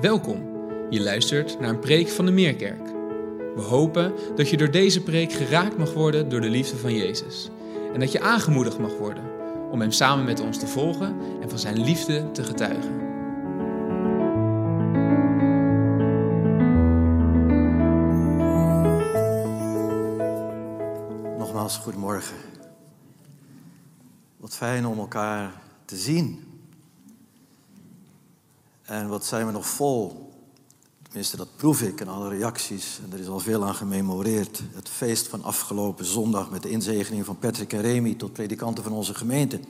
Welkom. Je luistert naar een preek van de Meerkerk. We hopen dat je door deze preek geraakt mag worden door de liefde van Jezus. En dat je aangemoedigd mag worden om Hem samen met ons te volgen en van Zijn liefde te getuigen. Nogmaals, goedemorgen. Wat fijn om elkaar te zien. En wat zijn we nog vol. Tenminste, dat proef ik in alle reacties. En er is al veel aan gememoreerd. Het feest van afgelopen zondag met de inzegening van Patrick en Remy tot predikanten van onze gemeente.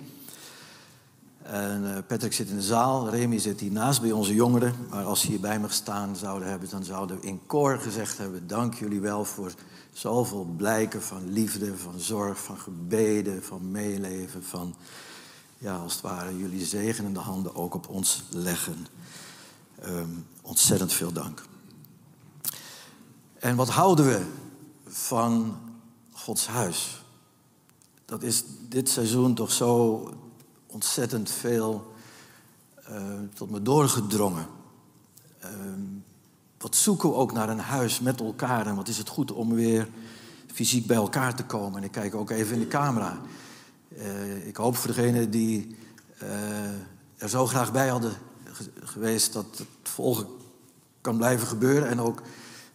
En uh, Patrick zit in de zaal, Remy zit hier naast bij onze jongeren. Maar als ze hier bij me gestaan zouden hebben, dan zouden we in koor gezegd hebben: Dank jullie wel voor zoveel blijken van liefde, van zorg, van gebeden, van meeleven, van ja, als het ware jullie zegenende handen ook op ons leggen. Um, ontzettend veel dank. En wat houden we van Gods huis? Dat is dit seizoen toch zo ontzettend veel uh, tot me doorgedrongen. Uh, wat zoeken we ook naar een huis met elkaar en wat is het goed om weer fysiek bij elkaar te komen. En ik kijk ook even in de camera. Uh, ik hoop voor degenen die uh, er zo graag bij hadden geweest dat het volgende kan blijven gebeuren. En ook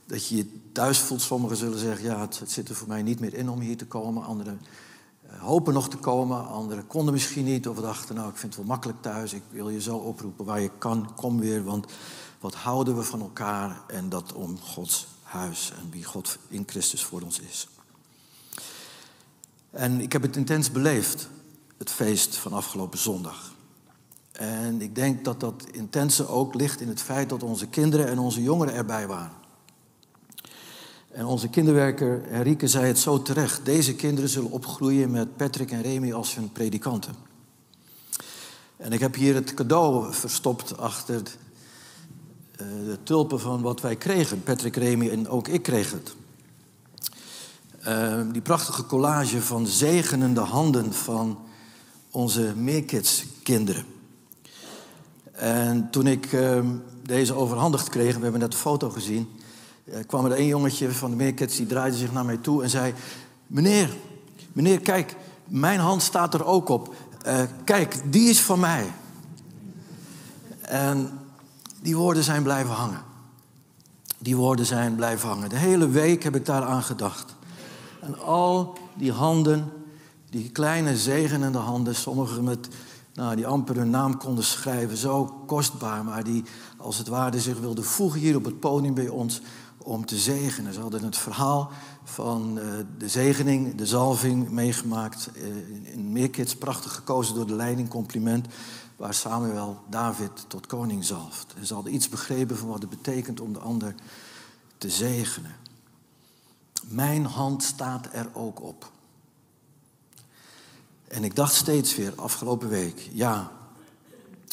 dat je je thuis voelt. Sommigen zullen zeggen, ja, het, zit er voor mij niet meer in om hier te komen. Anderen uh, hopen nog te komen. Anderen konden misschien niet of dachten, nou, ik vind het wel makkelijk thuis. Ik wil je zo oproepen waar je kan, kom weer. Want wat houden we van elkaar en dat om Gods huis en wie God in Christus voor ons is. En ik heb het intens beleefd, het feest van afgelopen zondag. En ik denk dat dat intense ook ligt in het feit dat onze kinderen en onze jongeren erbij waren. En onze kinderwerker Henrike zei het zo terecht. Deze kinderen zullen opgroeien met Patrick en Remy als hun predikanten. En ik heb hier het cadeau verstopt achter de tulpen van wat wij kregen. Patrick, Remy en ook ik kreeg het. Uh, die prachtige collage van zegenende handen van onze Meerkids kinderen. En toen ik uh, deze overhandigd kreeg, we hebben net een foto gezien, uh, kwam er een jongetje van de Meerkids die draaide zich naar mij toe en zei: Meneer, meneer, kijk, mijn hand staat er ook op. Uh, kijk, die is van mij. En die woorden zijn blijven hangen. Die woorden zijn blijven hangen. De hele week heb ik daaraan gedacht. En al die handen, die kleine zegenende handen, sommige met, nou, die amper hun naam konden schrijven, zo kostbaar, maar die als het ware zich wilden voegen hier op het podium bij ons om te zegenen. Ze hadden het verhaal van uh, de zegening, de zalving meegemaakt. Uh, in Meerkids, prachtig gekozen door de leiding, compliment waar Samuel David tot koning zalft. En ze hadden iets begrepen van wat het betekent om de ander te zegenen. Mijn hand staat er ook op. En ik dacht steeds weer afgelopen week, ja,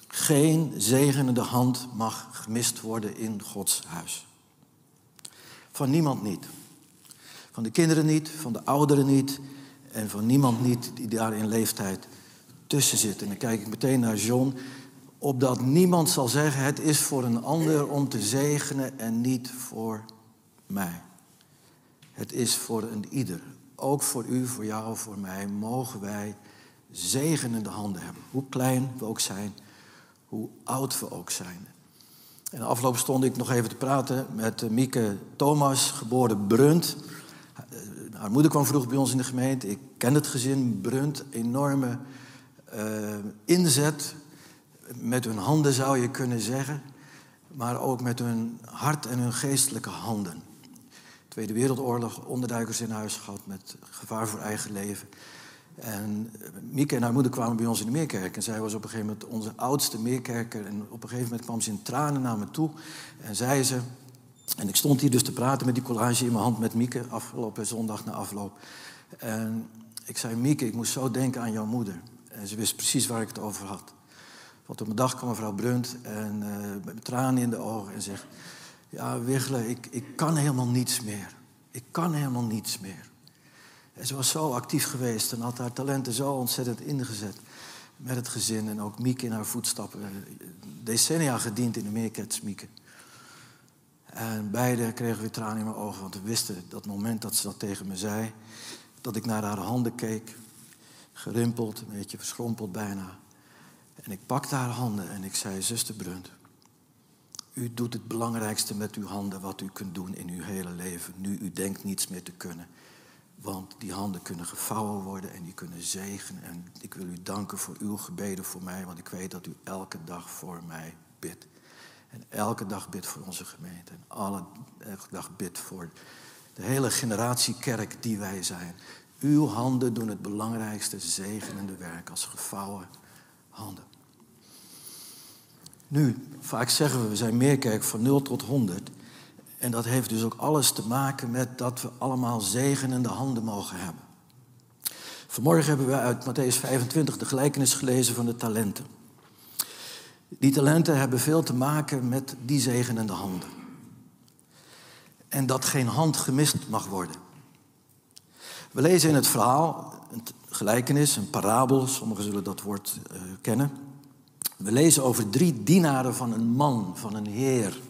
geen zegenende hand mag gemist worden in Gods huis. Van niemand niet. Van de kinderen niet, van de ouderen niet en van niemand niet die daar in leeftijd tussen zit. En dan kijk ik meteen naar John, opdat niemand zal zeggen, het is voor een ander om te zegenen en niet voor mij. Het is voor een ieder. Ook voor u, voor jou, voor mij mogen wij zegenende handen hebben. Hoe klein we ook zijn, hoe oud we ook zijn. En de afgelopen stond ik nog even te praten met Mieke Thomas, geboren Brunt. Haar moeder kwam vroeg bij ons in de gemeente. Ik ken het gezin Brunt, enorme uh, inzet. Met hun handen zou je kunnen zeggen, maar ook met hun hart en hun geestelijke handen. Tweede Wereldoorlog, onderduikers in huis gehad met gevaar voor eigen leven. En Mieke en haar moeder kwamen bij ons in de Meerkerk. En zij was op een gegeven moment onze oudste Meerkerker. En op een gegeven moment kwam ze in tranen naar me toe. En zei ze... En ik stond hier dus te praten met die collage in mijn hand met Mieke... afgelopen zondag na afloop. En ik zei, Mieke, ik moest zo denken aan jouw moeder. En ze wist precies waar ik het over had. Want op een dag kwam mevrouw Brunt en, uh, met tranen in de ogen en zegt... Ja, Wiggelen, ik, ik kan helemaal niets meer. Ik kan helemaal niets meer. En ze was zo actief geweest en had haar talenten zo ontzettend ingezet met het gezin. En ook Mieke in haar voetstappen. Decennia gediend in de Meerkets, Mieke. En beide kregen weer tranen in mijn ogen, want we wisten dat moment dat ze dat tegen me zei, dat ik naar haar handen keek, gerimpeld, een beetje verschrompeld bijna. En ik pakte haar handen en ik zei, zuster Brunt, u doet het belangrijkste met uw handen wat u kunt doen in uw hele leven. Nu u denkt niets meer te kunnen. Want die handen kunnen gevouwen worden en die kunnen zegenen. En ik wil u danken voor uw gebeden voor mij, want ik weet dat u elke dag voor mij bidt. En elke dag bidt voor onze gemeente. En alle, elke dag bidt voor de hele generatie kerk die wij zijn. Uw handen doen het belangrijkste zegenende werk als gevouwen handen. Nu, vaak zeggen we, we zijn meerkerk van 0 tot 100. En dat heeft dus ook alles te maken met dat we allemaal zegenende handen mogen hebben. Vanmorgen hebben we uit Matthäus 25 de gelijkenis gelezen van de talenten. Die talenten hebben veel te maken met die zegenende handen. En dat geen hand gemist mag worden. We lezen in het verhaal een gelijkenis, een parabel, sommigen zullen dat woord uh, kennen. We lezen over drie dienaren van een man, van een heer.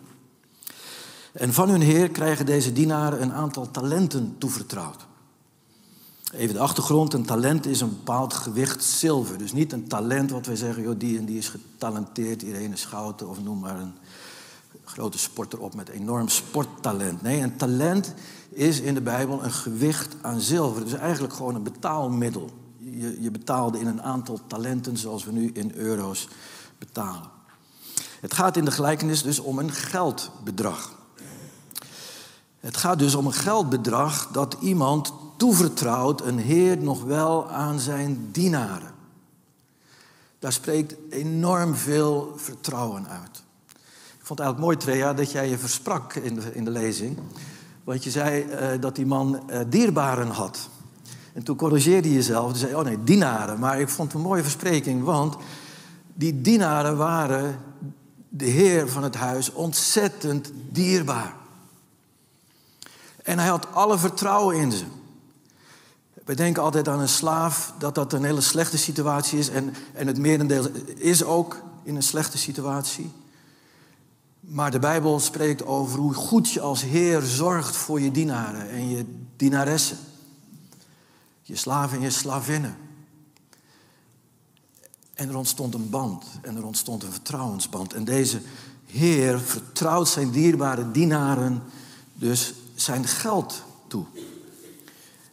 En van hun heer krijgen deze dienaren een aantal talenten toevertrouwd. Even de achtergrond, een talent is een bepaald gewicht zilver. Dus niet een talent wat wij zeggen, joh, die en die is getalenteerd, Irene Schouten of noem maar een grote sporter op met enorm sporttalent. Nee, een talent is in de Bijbel een gewicht aan zilver. Dus eigenlijk gewoon een betaalmiddel. Je, je betaalde in een aantal talenten zoals we nu in euro's betalen. Het gaat in de gelijkenis dus om een geldbedrag. Het gaat dus om een geldbedrag dat iemand toevertrouwt, een heer nog wel aan zijn dienaren. Daar spreekt enorm veel vertrouwen uit. Ik vond het eigenlijk mooi, Trea, dat jij je versprak in de, in de lezing. Want je zei uh, dat die man uh, dierbaren had. En toen corrigeerde je jezelf. Je zei, oh nee, dienaren. Maar ik vond het een mooie verspreking, want die dienaren waren de heer van het huis ontzettend dierbaar. En hij had alle vertrouwen in ze. We denken altijd aan een slaaf dat dat een hele slechte situatie is. En, en het merendeel is ook in een slechte situatie. Maar de Bijbel spreekt over hoe goed je als Heer zorgt voor je dienaren en je dienaressen. Je slaven en je slavinnen. En er ontstond een band en er ontstond een vertrouwensband. En deze Heer vertrouwt zijn dierbare dienaren dus zijn geld toe.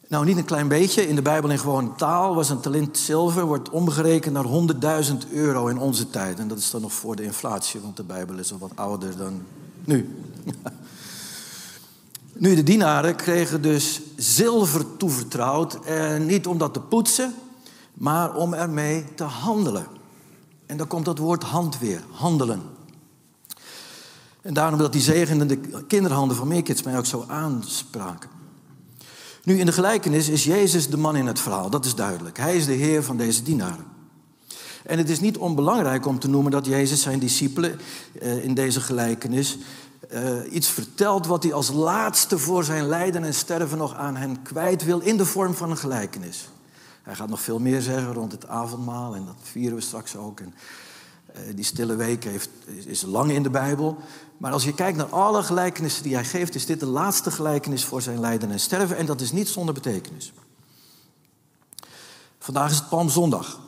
Nou, niet een klein beetje. In de Bijbel in gewone taal was een talent zilver, wordt omgerekend naar 100.000 euro in onze tijd. En dat is dan nog voor de inflatie, want de Bijbel is al wat ouder dan nu. nu, de dienaren kregen dus zilver toevertrouwd. En niet om dat te poetsen, maar om ermee te handelen. En dan komt dat woord hand weer, handelen. En daarom dat die zegenende kinderhanden van Meerkids mij ook zo aanspraken. Nu, in de gelijkenis is Jezus de man in het verhaal, dat is duidelijk. Hij is de Heer van deze dienaren. En het is niet onbelangrijk om te noemen dat Jezus zijn discipelen eh, in deze gelijkenis eh, iets vertelt wat hij als laatste voor zijn lijden en sterven nog aan hen kwijt wil in de vorm van een gelijkenis. Hij gaat nog veel meer zeggen rond het avondmaal en dat vieren we straks ook. En, eh, die stille week heeft, is lang in de Bijbel. Maar als je kijkt naar alle gelijkenissen die hij geeft, is dit de laatste gelijkenis voor zijn lijden en sterven. En dat is niet zonder betekenis. Vandaag is het Palmzondag.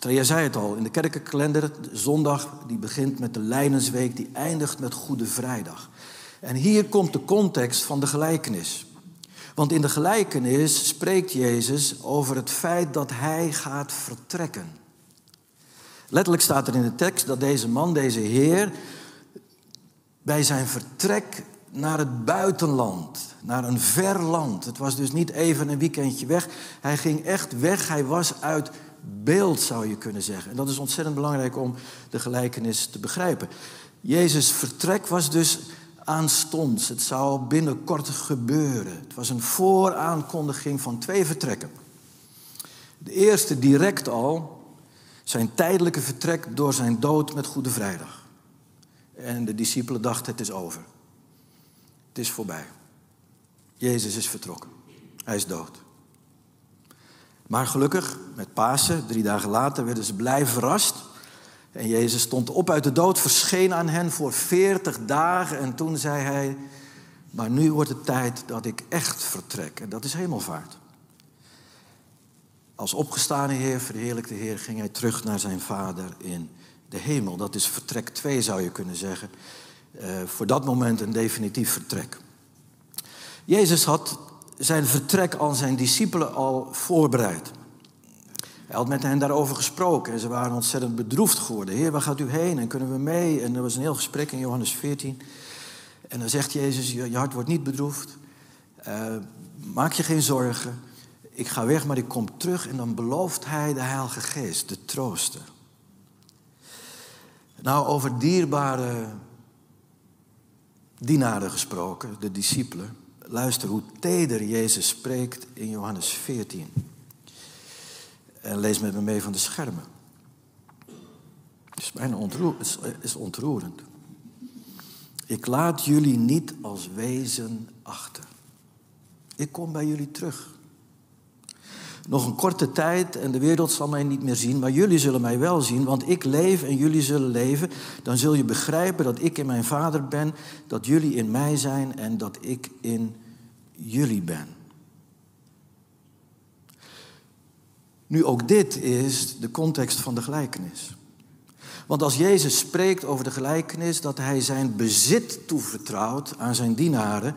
Jij zei het al, in de kerkenkalender, zondag die begint met de Lijdensweek, die eindigt met Goede Vrijdag. En hier komt de context van de gelijkenis. Want in de gelijkenis spreekt Jezus over het feit dat hij gaat vertrekken. Letterlijk staat er in de tekst dat deze man, deze Heer, bij zijn vertrek naar het buitenland, naar een ver land. Het was dus niet even een weekendje weg. Hij ging echt weg. Hij was uit beeld, zou je kunnen zeggen. En dat is ontzettend belangrijk om de gelijkenis te begrijpen. Jezus' vertrek was dus aanstonds. Het zou binnenkort gebeuren. Het was een vooraankondiging van twee vertrekken. De eerste direct al, zijn tijdelijke vertrek door zijn dood met Goede Vrijdag. En de discipelen dachten, het is over. Het is voorbij. Jezus is vertrokken. Hij is dood. Maar gelukkig, met Pasen, drie dagen later, werden ze blij verrast. En Jezus stond op uit de dood, verscheen aan hen voor veertig dagen. En toen zei hij, maar nu wordt het tijd dat ik echt vertrek. En dat is hemelvaart. Als opgestane Heer, verheerlijkte Heer, ging hij terug naar zijn Vader in de hemel. Dat is vertrek 2 zou je kunnen zeggen. Uh, voor dat moment een definitief vertrek. Jezus had zijn vertrek aan zijn discipelen al voorbereid. Hij had met hen daarover gesproken en ze waren ontzettend bedroefd geworden. Heer, waar gaat u heen en kunnen we mee? En er was een heel gesprek in Johannes 14. En dan zegt Jezus, je hart wordt niet bedroefd. Uh, maak je geen zorgen. Ik ga weg, maar ik kom terug. En dan belooft hij de Heilige Geest, de trooster. Nou, over dierbare dienaren gesproken, de discipelen. Luister hoe teder Jezus spreekt in Johannes 14. En lees met me mee van de schermen. Het is bijna ontroerend. is ontroerend. Ik laat jullie niet als wezen achter. Ik kom bij jullie terug. Nog een korte tijd en de wereld zal mij niet meer zien, maar jullie zullen mij wel zien, want ik leef en jullie zullen leven. Dan zul je begrijpen dat ik in mijn Vader ben, dat jullie in mij zijn en dat ik in jullie ben. Nu ook dit is de context van de gelijkenis. Want als Jezus spreekt over de gelijkenis dat hij zijn bezit toevertrouwt aan zijn dienaren,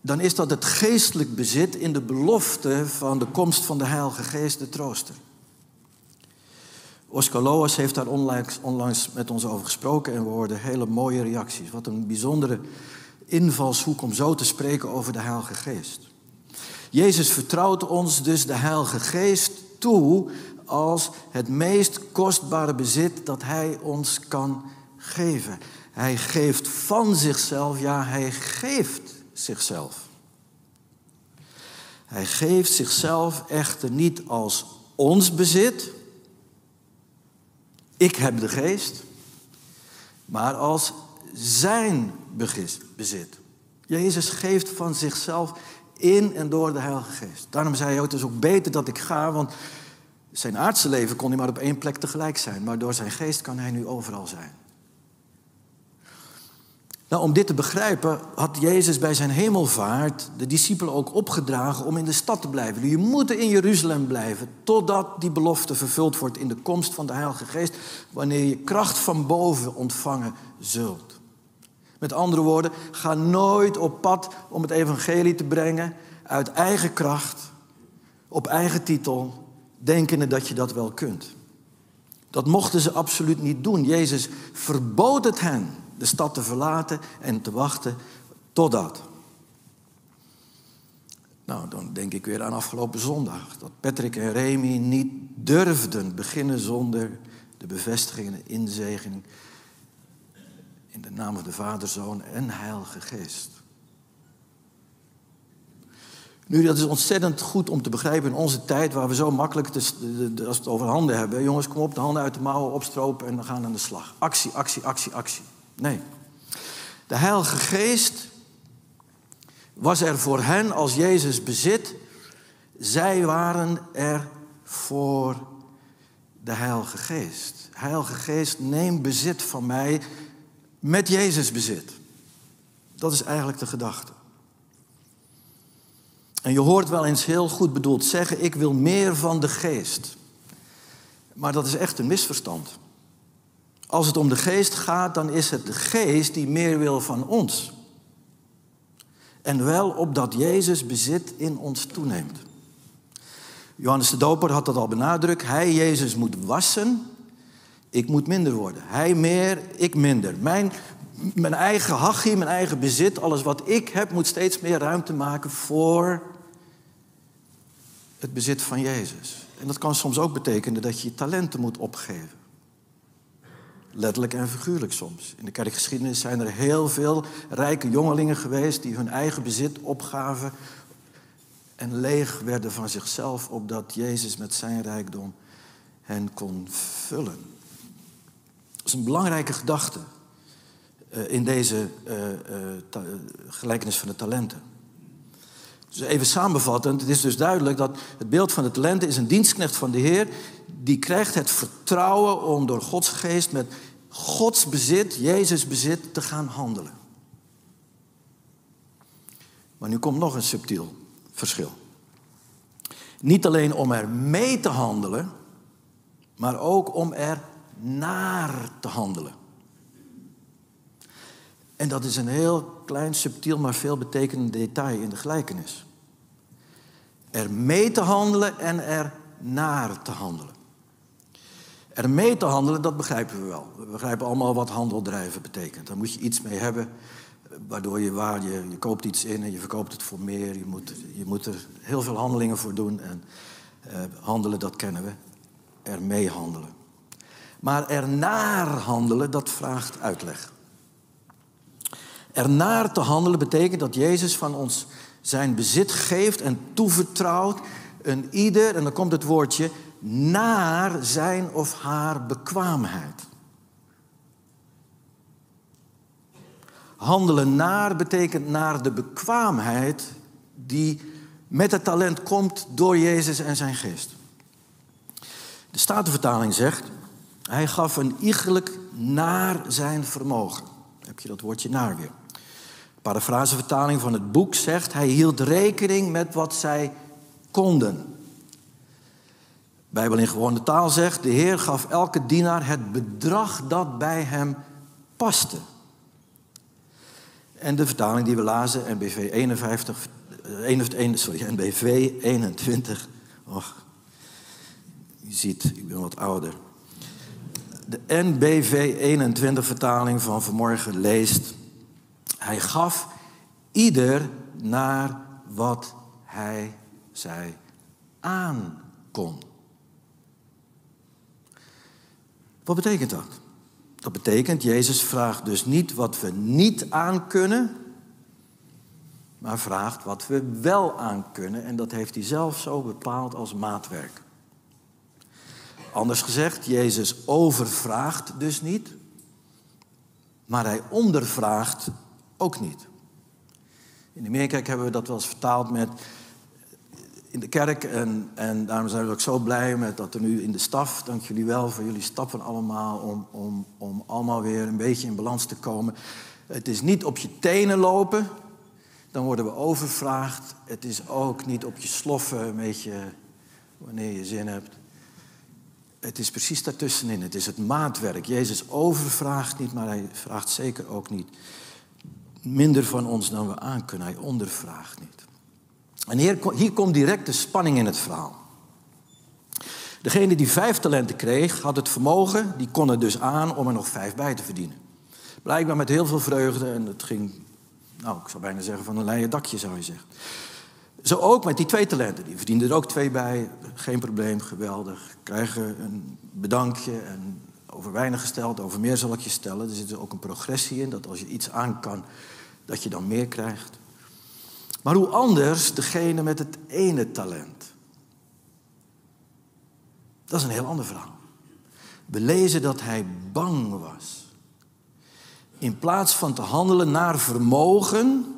dan is dat het geestelijk bezit in de belofte van de komst van de Heilige Geest, de trooster. Oscar Loas heeft daar onlangs, onlangs met ons over gesproken en we hoorden hele mooie reacties. Wat een bijzondere invalshoek om zo te spreken over de Heilige Geest. Jezus vertrouwt ons dus de Heilige Geest toe als het meest kostbare bezit dat Hij ons kan geven. Hij geeft van zichzelf, ja, Hij geeft zichzelf. Hij geeft zichzelf echter niet als ons bezit. Ik heb de geest. Maar als zijn bezit. Jezus geeft van zichzelf in en door de Heilige Geest. Daarom zei hij ook, het is ook beter dat ik ga, want zijn aardse leven kon hij maar op één plek tegelijk zijn. Maar door zijn geest kan hij nu overal zijn. Nou, om dit te begrijpen had Jezus bij zijn hemelvaart de discipelen ook opgedragen om in de stad te blijven. Je moet in Jeruzalem blijven totdat die belofte vervuld wordt in de komst van de Heilige Geest, wanneer je kracht van boven ontvangen zult. Met andere woorden, ga nooit op pad om het evangelie te brengen uit eigen kracht, op eigen titel, denkende dat je dat wel kunt. Dat mochten ze absoluut niet doen. Jezus verbood het hen de stad te verlaten en te wachten totdat. Nou, dan denk ik weer aan afgelopen zondag. Dat Patrick en Remy niet durfden beginnen zonder de bevestiging en inzegening in de naam van de Vader, Zoon en Heilige Geest. Nu, dat is ontzettend goed om te begrijpen in onze tijd waar we zo makkelijk, als het over handen hebben. Jongens, kom op, de handen uit de mouwen opstropen en we gaan aan de slag. Actie, actie, actie, actie. Nee. De Heilige Geest was er voor hen als Jezus bezit. Zij waren er voor de Heilige Geest. Heilige Geest, neem bezit van mij met Jezus bezit. Dat is eigenlijk de gedachte. En je hoort wel eens heel goed bedoeld zeggen: Ik wil meer van de geest. Maar dat is echt een misverstand. Als het om de geest gaat, dan is het de geest die meer wil van ons. En wel opdat Jezus bezit in ons toeneemt. Johannes de Doper had dat al benadrukt. Hij, Jezus, moet wassen. Ik moet minder worden. Hij meer, ik minder. Mijn, mijn eigen hachie, mijn eigen bezit, alles wat ik heb, moet steeds meer ruimte maken voor het bezit van Jezus. En dat kan soms ook betekenen dat je je talenten moet opgeven. Letterlijk en figuurlijk soms. In de kerkgeschiedenis zijn er heel veel rijke jongelingen geweest die hun eigen bezit opgaven en leeg werden van zichzelf, opdat Jezus met zijn rijkdom hen kon vullen. Dat is een belangrijke gedachte eh, in deze uh, uh, gelijkenis van de talenten. Dus even samenvattend, het is dus duidelijk dat het beeld van de talenten is een dienstknecht van de Heer die krijgt het vertrouwen om door Gods geest met Gods bezit, Jezus bezit, te gaan handelen. Maar nu komt nog een subtiel verschil. Niet alleen om er mee te handelen, maar ook om er naar te handelen. En dat is een heel klein, subtiel, maar veel betekenend detail in de gelijkenis. Er mee te handelen en er naar te handelen. Er mee te handelen, dat begrijpen we wel. We begrijpen allemaal wat handel drijven betekent. Daar moet je iets mee hebben, waardoor je waar, je, je koopt iets in en je verkoopt het voor meer. Je moet, je moet er heel veel handelingen voor doen. En eh, handelen, dat kennen we. Er mee handelen. Maar er naar handelen, dat vraagt uitleg. Er naar te handelen betekent dat Jezus van ons zijn bezit geeft en toevertrouwt een ieder, en dan komt het woordje, naar zijn of haar bekwaamheid. Handelen naar betekent naar de bekwaamheid die met het talent komt door Jezus en zijn geest. De Statenvertaling zegt, hij gaf een iegelijk naar zijn vermogen. heb je dat woordje naar weer. De parafrasevertaling van het boek zegt, hij hield rekening met wat zij konden. Bijbel in gewone taal zegt, de Heer gaf elke dienaar het bedrag dat bij hem paste. En de vertaling die we lazen, NBV 51, 21, sorry, NBV 21. Och, je ziet, ik ben wat ouder. De NBV 21 vertaling van vanmorgen leest, hij gaf ieder naar wat hij zij aan kon. Wat betekent dat? Dat betekent, Jezus vraagt dus niet wat we niet aan kunnen, maar vraagt wat we wel aan kunnen. En dat heeft hij zelf zo bepaald als maatwerk. Anders gezegd, Jezus overvraagt dus niet, maar hij ondervraagt ook niet. In de Meerkerk hebben we dat wel eens vertaald met in de kerk. En, en daarom zijn we ook zo blij met dat er nu in de staf, dank jullie wel voor jullie stappen allemaal, om, om, om allemaal weer een beetje in balans te komen. Het is niet op je tenen lopen, dan worden we overvraagd. Het is ook niet op je sloffen, een beetje wanneer je zin hebt. Het is precies daartussenin. Het is het maatwerk. Jezus overvraagt niet, maar hij vraagt zeker ook niet minder van ons dan we aan kunnen. Hij ondervraagt niet. En hier, hier komt direct de spanning in het verhaal. Degene die vijf talenten kreeg, had het vermogen, die kon er dus aan om er nog vijf bij te verdienen. Blijkbaar met heel veel vreugde en het ging, nou, ik zou bijna zeggen van een leien dakje zou je zeggen. Zo ook met die twee talenten, die verdienden er ook twee bij, geen probleem, geweldig. Krijgen een bedankje en over weinig gesteld, over meer zal ik je stellen. Er zit ook een progressie in, dat als je iets aan kan, dat je dan meer krijgt. Maar hoe anders degene met het ene talent? Dat is een heel ander verhaal. We lezen dat hij bang was. In plaats van te handelen naar vermogen,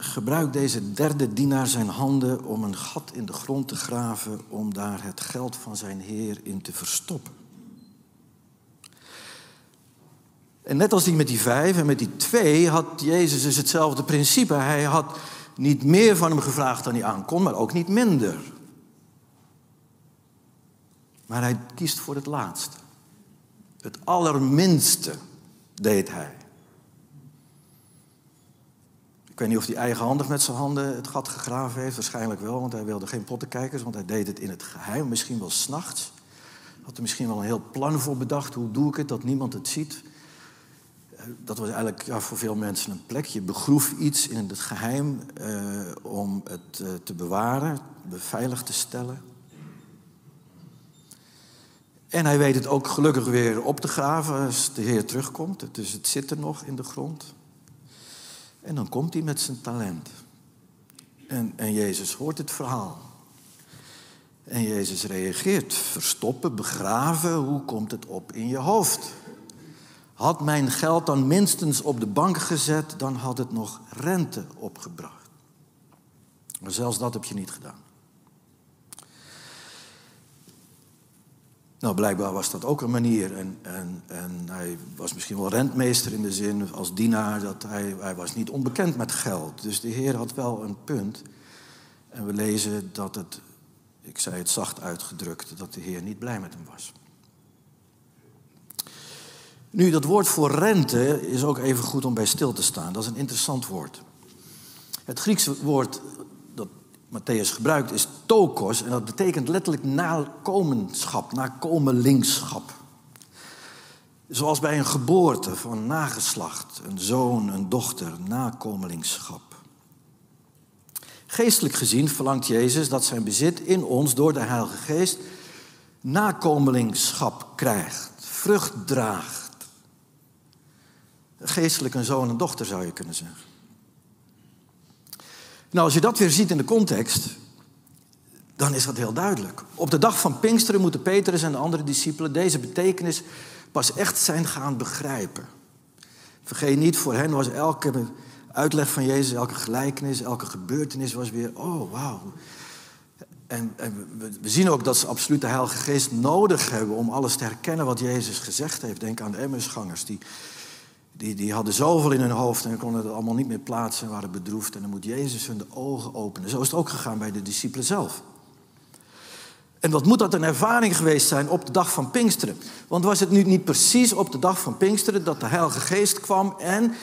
gebruikt deze derde dienaar zijn handen om een gat in de grond te graven om daar het geld van zijn heer in te verstoppen. En net als die met die vijf en met die twee had Jezus dus hetzelfde principe. Hij had niet meer van hem gevraagd dan hij aankon, maar ook niet minder. Maar hij kiest voor het laatste. Het allerminste deed hij. Ik weet niet of hij eigenhandig met zijn handen het gat gegraven heeft. Waarschijnlijk wel, want hij wilde geen pottenkijkers, want hij deed het in het geheim. Misschien wel s'nachts. Had er misschien wel een heel plan voor bedacht. Hoe doe ik het dat niemand het ziet? dat was eigenlijk ja, voor veel mensen een plek. Je begroef iets in het geheim eh, om het eh, te bewaren, beveiligd te stellen. En hij weet het ook gelukkig weer op te graven als de Heer terugkomt. Dus het zit er nog in de grond. En dan komt hij met zijn talent. En, en Jezus hoort het verhaal. En Jezus reageert. Verstoppen, begraven, hoe komt het op in je hoofd? Had mijn geld dan minstens op de bank gezet, dan had het nog rente opgebracht. Maar zelfs dat heb je niet gedaan. Nou, blijkbaar was dat ook een manier. En, hij was misschien wel rentmeester in de zin als dienaar. Dat hij, hij was niet onbekend met geld. Dus de Heer had wel een punt. En we lezen dat het, ik zei het zacht uitgedrukt, dat de Heer niet blij met hem was. Nu, dat woord voor rente is ook even goed om bij stil te staan. Dat is een interessant woord. Het Griekse woord Matthäus gebruikt is tokos en dat betekent letterlijk nakomenschap, nakomelingschap. Zoals bij een geboorte van nageslacht, een zoon, een dochter, nakomelingschap. Geestelijk gezien verlangt Jezus dat zijn bezit in ons door de Heilige Geest nakomelingschap krijgt, vrucht draagt. Geestelijk een zoon en dochter zou je kunnen zeggen. Nou, als je dat weer ziet in de context, dan is dat heel duidelijk. Op de dag van Pinksteren moeten Petrus en de andere discipelen deze betekenis pas echt zijn gaan begrijpen. Vergeet niet, voor hen was elke uitleg van Jezus, elke gelijkenis, elke gebeurtenis was weer, oh wauw. En, en we, zien ook dat ze absoluut de Heilige Geest nodig hebben om alles te herkennen wat Jezus gezegd heeft. Denk aan de Emmersgangers, die die, die hadden zoveel in hun hoofd en konden het allemaal niet meer plaatsen en waren bedroefd. En dan moet Jezus hun de ogen openen. Zo is het ook gegaan bij de discipelen zelf. En wat moet dat een ervaring geweest zijn op de dag van Pinksteren? Want was het nu niet precies op de dag van Pinksteren dat de Heilige Geest kwam en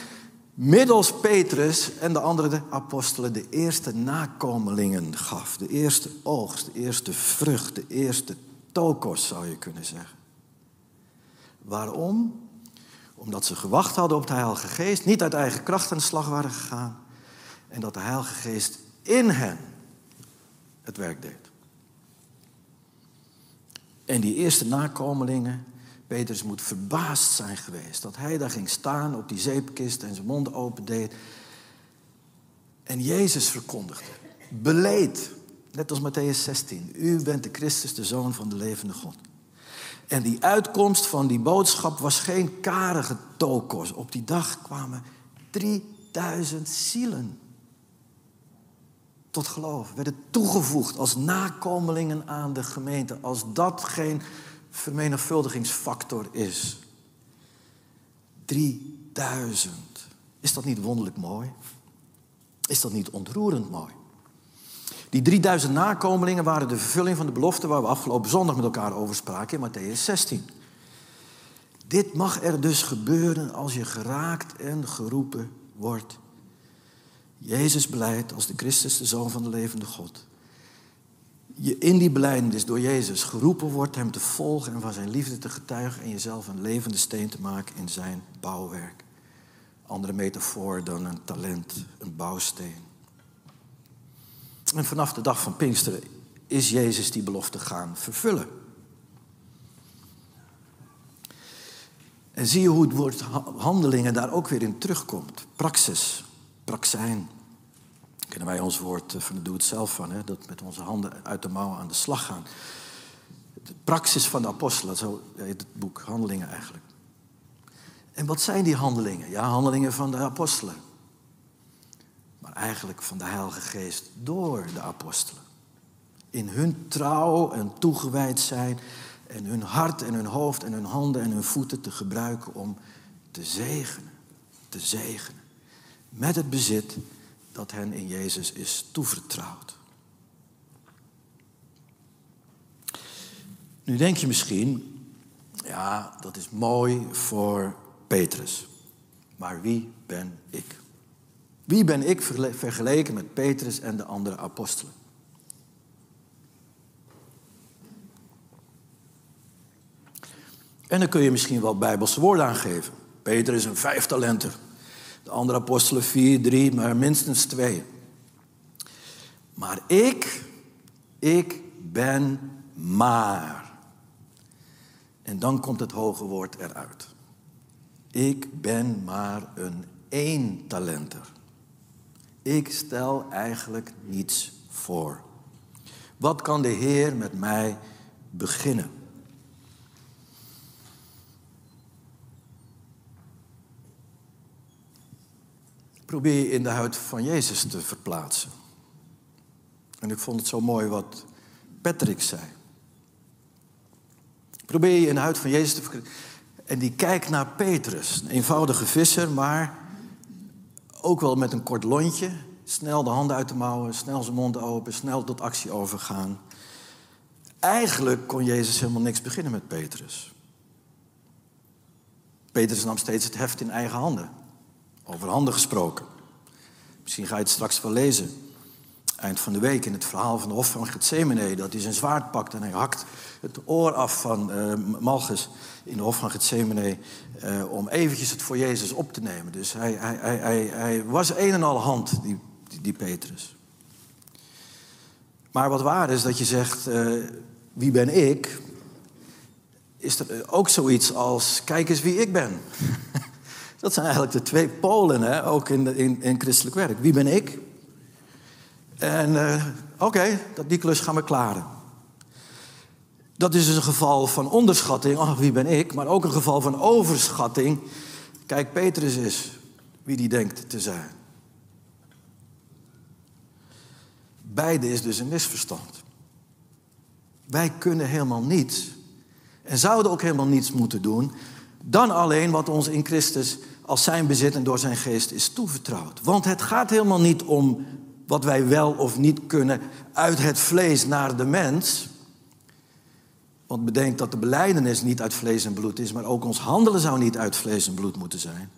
middels Petrus en de andere apostelen de eerste nakomelingen gaf? De eerste oogst, de eerste vrucht, de eerste tokos zou je kunnen zeggen. Waarom? Omdat ze gewacht hadden op de Heilige Geest, niet uit eigen kracht aan de slag waren gegaan. En dat de Heilige Geest in hen het werk deed. En die eerste nakomelingen, Petrus moet verbaasd zijn geweest. Dat hij daar ging staan op die zeepkist en zijn mond opendeed. En Jezus verkondigde. Beleed. Net als Matthäus 16. U bent de Christus, de Zoon van de levende God. En die uitkomst van die boodschap was geen karige tokos. Op die dag kwamen 3000 zielen tot geloof. Werden toegevoegd als nakomelingen aan de gemeente. Als dat geen vermenigvuldigingsfactor is. 3000. Is dat niet wonderlijk mooi? Is dat niet ontroerend mooi? Die 3000 nakomelingen waren de vervulling van de belofte waar we afgelopen zondag met elkaar over spraken in Matthäus 16. Dit mag er dus gebeuren als je geraakt en geroepen wordt. Jezus beleidt als de Christus, de Zoon van de levende God. Je in die beleidenis door Jezus geroepen wordt hem te volgen en van zijn liefde te getuigen en jezelf een levende steen te maken in zijn bouwwerk. Andere metafoor dan een talent, een bouwsteen. En vanaf de dag van Pinksteren is Jezus die belofte gaan vervullen. En zie je hoe het woord handelingen daar ook weer in terugkomt. Praxis, praxijn. Kennen wij ons woord van de doe-het-zelf van, hè? dat met onze handen uit de mouwen aan de slag gaan. De praxis van de apostelen, zo heet het boek, handelingen eigenlijk. En wat zijn die handelingen? Ja, handelingen van de apostelen eigenlijk van de Heilige Geest door de apostelen. In hun trouw en toegewijd zijn en hun hart en hun hoofd en hun handen en hun voeten te gebruiken om te zegenen, te zegenen. Met het bezit dat hen in Jezus is toevertrouwd. Nu denk je misschien, ja, dat is mooi voor Petrus. Maar wie ben ik? Wie ben ik vergeleken met Petrus en de andere apostelen? En dan kun je misschien wel bijbelse woorden aangeven. Petrus een vijftalenter. De andere apostelen vier, drie, maar minstens twee. Maar ik, ik ben maar. En dan komt het hoge woord eruit. Ik ben maar een eentalenter. Ik stel eigenlijk niets voor. Wat kan de Heer met mij beginnen? Probeer je in de huid van Jezus te verplaatsen. En ik vond het zo mooi wat Patrick zei. Probeer je in de huid van Jezus te verkrijgen. En die kijkt naar Petrus, een eenvoudige visser, maar ook wel met een kort lontje. Snel de handen uit de mouwen, snel zijn mond open, snel tot actie overgaan. Eigenlijk kon Jezus helemaal niks beginnen met Petrus. Petrus nam steeds het heft in eigen handen. Over handen gesproken. Misschien ga je het straks wel lezen. Eind van de week in het verhaal van de hof van Gethsemane. Dat hij zijn zwaard pakt en hij hakt het oor af van uh, Malchus in de hof van Gethsemane. Uh, om eventjes het voor Jezus op te nemen. Dus hij, hij, hij, hij, was een en al hand, die, die, Petrus. Maar wat waar is dat je zegt, uh, wie ben ik? Is er ook zoiets als, kijk eens wie ik ben. Dat zijn eigenlijk de twee polen, hè? ook in, de, in, in christelijk werk. Wie ben ik? En uh, oké, okay, die klus gaan we klaren. Dat is dus een geval van onderschatting, ach wie ben ik, maar ook een geval van overschatting. Kijk, Petrus is wie die denkt te zijn. Beide is dus een misverstand. Wij kunnen helemaal niets en zouden ook helemaal niets moeten doen dan alleen wat ons in Christus als zijn bezit en door zijn geest is toevertrouwd. Want het gaat helemaal niet om wat wij wel of niet kunnen uit het vlees naar de mens. Want bedenk dat de beleidenis niet uit vlees en bloed is, maar ook ons handelen zou niet uit vlees en bloed moeten zijn.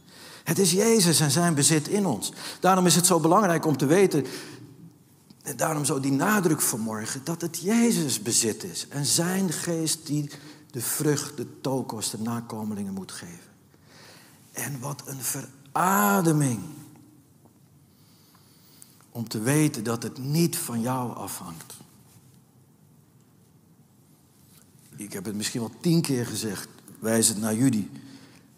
Het is Jezus en zijn bezit in ons. Daarom is het zo belangrijk om te weten, en daarom zo die nadruk vanmorgen, dat het Jezus bezit is en zijn geest die de vrucht, de toekomst, de nakomelingen moet geven. En wat een verademing. Om te weten dat het niet van jou afhangt. Ik heb het misschien wel tien keer gezegd, wijs het naar jullie.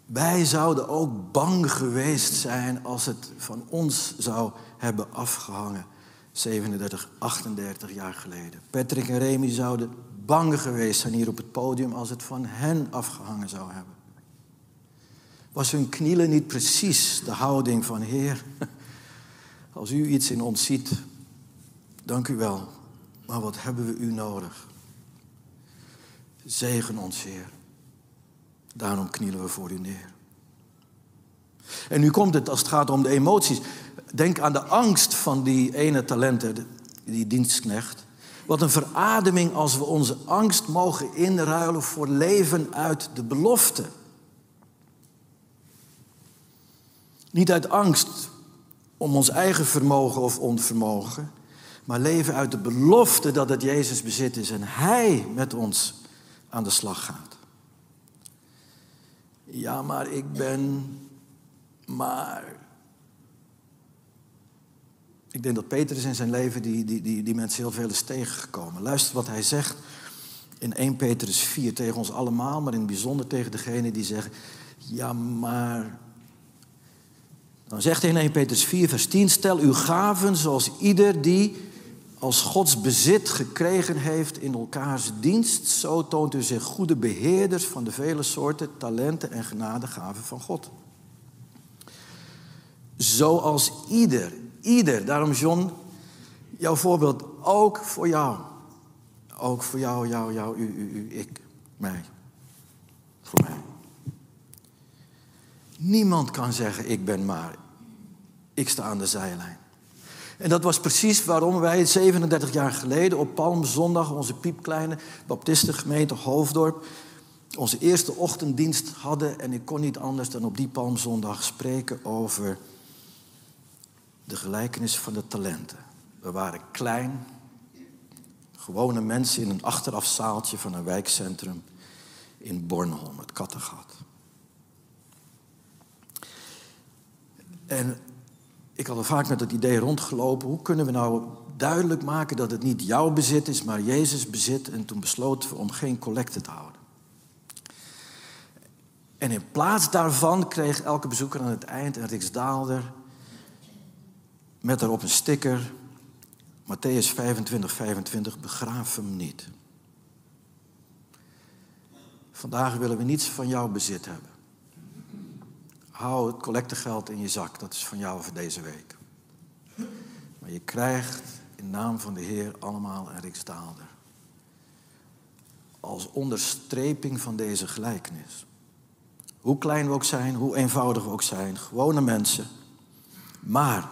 Wij zouden ook bang geweest zijn als het van ons zou hebben afgehangen. 37, 38 jaar geleden. Patrick en Remy zouden bang geweest zijn hier op het podium als het van hen afgehangen zou hebben. Was hun knielen niet precies de houding van Heer? Als u iets in ons ziet, dank u wel. Maar wat hebben we u nodig? Zegen ons, Heer. Daarom knielen we voor u neer. En nu komt het als het gaat om de emoties. Denk aan de angst van die ene talenten, die dienstknecht. Wat een verademing als we onze angst mogen inruilen voor leven uit de belofte. Niet uit angst om ons eigen vermogen of onvermogen, maar leven uit de belofte dat het Jezus bezit is en Hij met ons aan de slag gaat. Ja, maar ik ben maar. Ik denk dat Petrus in zijn leven die, die, die, die mensen heel veel is tegengekomen. Luister wat hij zegt in 1 Petrus 4 tegen ons allemaal, maar in het bijzonder tegen degene die zeggen: Ja, maar dan zegt hij in 1 Petrus 4, vers 10, stel uw gaven zoals ieder die als Gods bezit gekregen heeft in elkaars dienst. Zo toont u zich goede beheerders van de vele soorten talenten en genadegaven van God. Zoals ieder, ieder, daarom John, jouw voorbeeld ook voor jou. Ook voor jou, jou, jou, u, u, u, ik, mij. Voor mij. Niemand kan zeggen, ik ben maar. Ik sta aan de zijlijn. En dat was precies waarom wij 37 jaar geleden op Palmzondag, onze piepkleine baptistengemeente Hoofddorp, onze eerste ochtenddienst hadden. En ik kon niet anders dan op die Palmzondag spreken over de gelijkenis van de talenten. We waren klein, gewone mensen in een achterafzaaltje van een wijkcentrum in Bornholm, het Kattengat. En ik had al vaak met het idee rondgelopen, hoe kunnen we nou duidelijk maken dat het niet jouw bezit is, maar Jezus bezit. En toen besloten we om geen collecte te houden. En in plaats daarvan kreeg elke bezoeker aan het eind een riksdaalder met daarop een sticker, Matthäus 25, 25, begraaf hem niet. Vandaag willen we niets van jouw bezit hebben. Hou het collectegeld in je zak, dat is van jou voor deze week. Maar je krijgt in naam van de Heer allemaal een riksdaalder. als onderstreping van deze gelijkenis. Hoe klein we ook zijn, hoe eenvoudig we ook zijn, gewone mensen. Maar,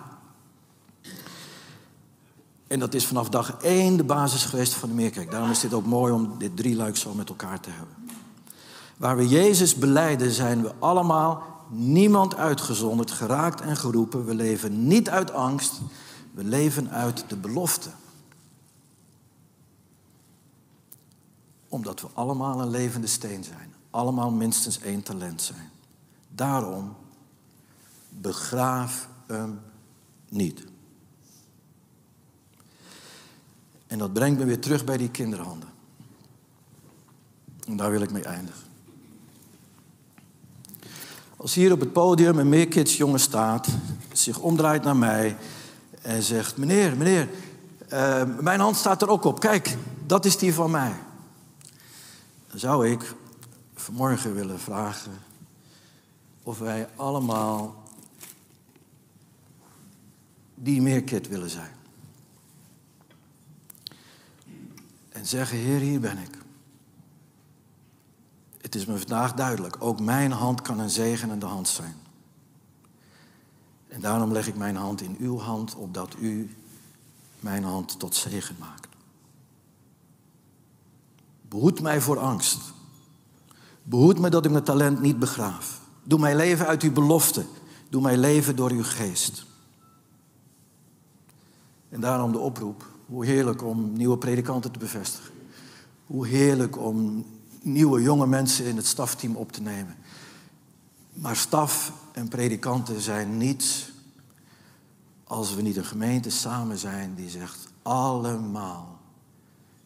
en dat is vanaf dag één de basis geweest van de Meerkerk. Daarom is dit ook mooi om dit drie luik zo met elkaar te hebben. Waar we Jezus beleiden, zijn we allemaal, niemand uitgezonderd, geraakt en geroepen. We leven niet uit angst, we leven uit de belofte. Omdat we allemaal een levende steen zijn. Allemaal minstens één talent zijn. Daarom begraaf hem niet. En dat brengt me weer terug bij die kinderhanden. En daar wil ik mee eindigen. Als hier op het podium een meerkids jongen staat, zich omdraait naar mij en zegt: Meneer, meneer, uh, mijn hand staat er ook op. Kijk, dat is die van mij. Dan zou ik vanmorgen willen vragen of wij allemaal die meerkit willen zijn. En zeggen, Heer, hier ben ik. Het is me vandaag duidelijk, ook mijn hand kan een zegenende hand zijn. En daarom leg ik mijn hand in uw hand, opdat u mijn hand tot zegen maakt. Behoed mij voor angst. Behoed me dat ik mijn talent niet begraaf. Doe mij leven uit uw belofte. Doe mij leven door uw geest. En daarom de oproep. Hoe heerlijk om nieuwe predikanten te bevestigen. Hoe heerlijk om nieuwe jonge mensen in het stafteam op te nemen. Maar staf en predikanten zijn niets als we niet een gemeente samen zijn die zegt allemaal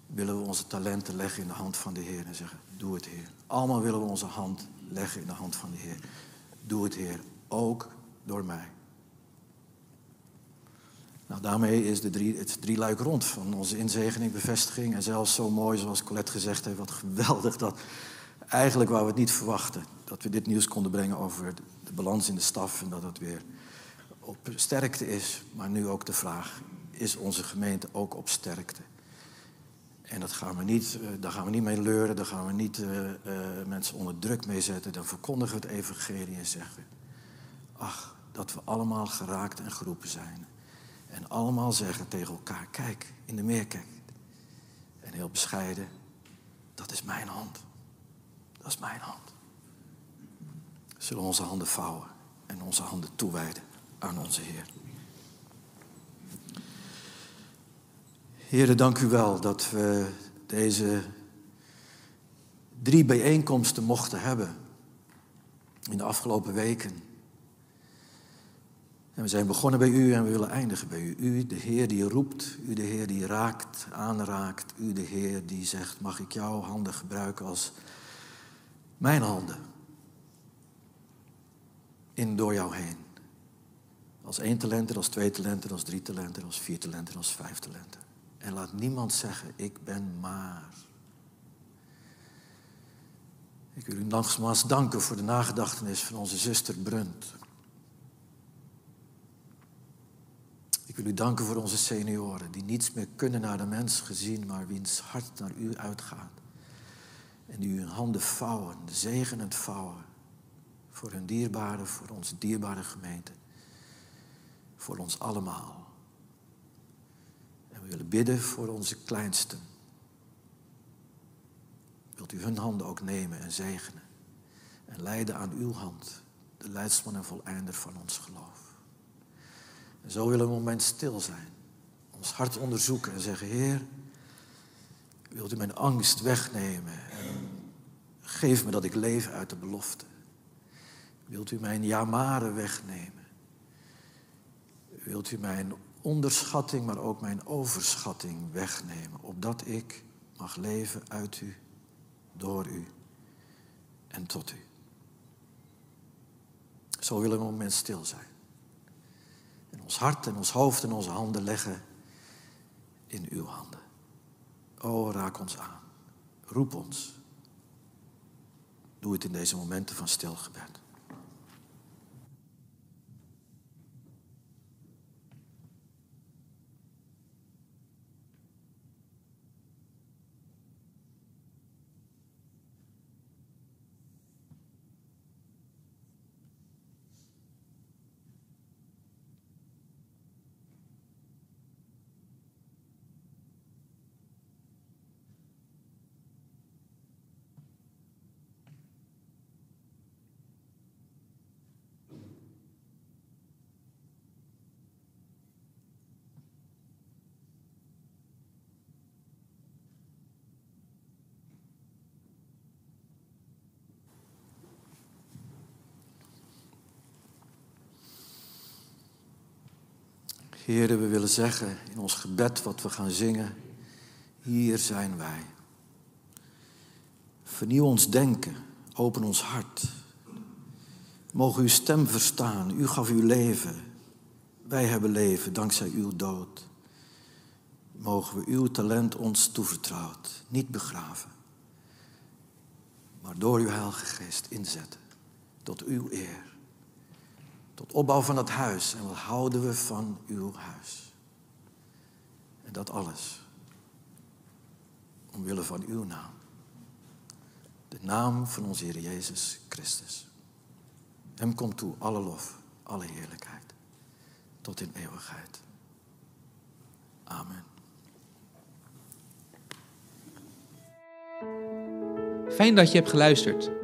willen we onze talenten leggen in de hand van de Heer en zeggen, doe het Heer. Allemaal willen we onze hand leggen in de hand van de Heer. Doe het Heer, ook door mij. Nou, daarmee is de drie, het drie luik rond van onze inzegening, bevestiging. En zelfs zo mooi zoals Colette gezegd heeft, wat geweldig dat eigenlijk waar we het niet verwachten. Dat we dit nieuws konden brengen over de balans in de staf en dat het weer op sterkte is. Maar nu ook de vraag, is onze gemeente ook op sterkte? En dat gaan we niet, eh, daar gaan we niet mee leuren, daar gaan we niet uh, uh, mensen onder druk mee zetten. Dan verkondigen we het evangelie en zeggen, ach, dat we allemaal geraakt en geroepen zijn. En allemaal zeggen tegen elkaar, kijk, in de meerkerk. En heel bescheiden, dat is mijn hand. Dat is mijn hand. Zullen onze handen vouwen en onze handen toewijden aan onze Heer. Heren, dank u wel dat we deze drie bijeenkomsten mochten hebben in de afgelopen weken. En we zijn begonnen bij u en we willen eindigen bij u. U, de Heer die roept, u, de Heer die raakt, aanraakt, u, de Heer die zegt, mag ik jouw handen gebruiken als mijn handen? In door jou heen. Als één talent, als twee talenten, als drie talenten, als vier talenten, als vijf talenten. En laat niemand zeggen, ik ben maar. Ik wil u nogmaals danken voor de nagedachtenis van onze zuster Brunt. Ik wil u danken voor onze senioren, die niets meer kunnen naar de mens gezien, maar wiens hart naar u uitgaat. En die hun handen vouwen, zegenend vouwen. Voor hun dierbare, voor onze dierbare gemeente. Voor ons allemaal. We willen bidden voor onze kleinsten. Wilt u hun handen ook nemen en zegenen. En leiden aan uw hand, de leidsman en voleinder van ons geloof. En zo willen we een moment stil zijn. Ons hart onderzoeken en zeggen, Heer, wilt u mijn angst wegnemen. En geef me dat ik leef uit de belofte. Wilt u mijn jamaren wegnemen. Wilt u mijn onderschatting, maar ook mijn overschatting wegnemen. Opdat ik mag leven uit u, door u en tot u. Zo willen we een moment stil zijn. Ons hart en ons hoofd en onze handen leggen in uw handen. O, raak ons aan. Roep ons. Doe het in deze momenten van stilgebed. Heren, we willen zeggen in ons gebed wat we gaan zingen, hier zijn wij. Vernieuw ons denken, open ons hart. Mogen uw stem verstaan, u gaf uw leven. Wij hebben leven dankzij uw dood. Mogen we uw talent ons toevertrouwd, niet begraven, maar door uw Heilige Geest inzetten tot uw eer. Tot opbouw van het huis. En wat houden we van uw huis? En dat alles. Omwille van uw naam. De naam van onze Heer Jezus Christus. Hem komt toe alle lof, alle heerlijkheid. Tot in eeuwigheid. Amen. Fijn dat je hebt geluisterd.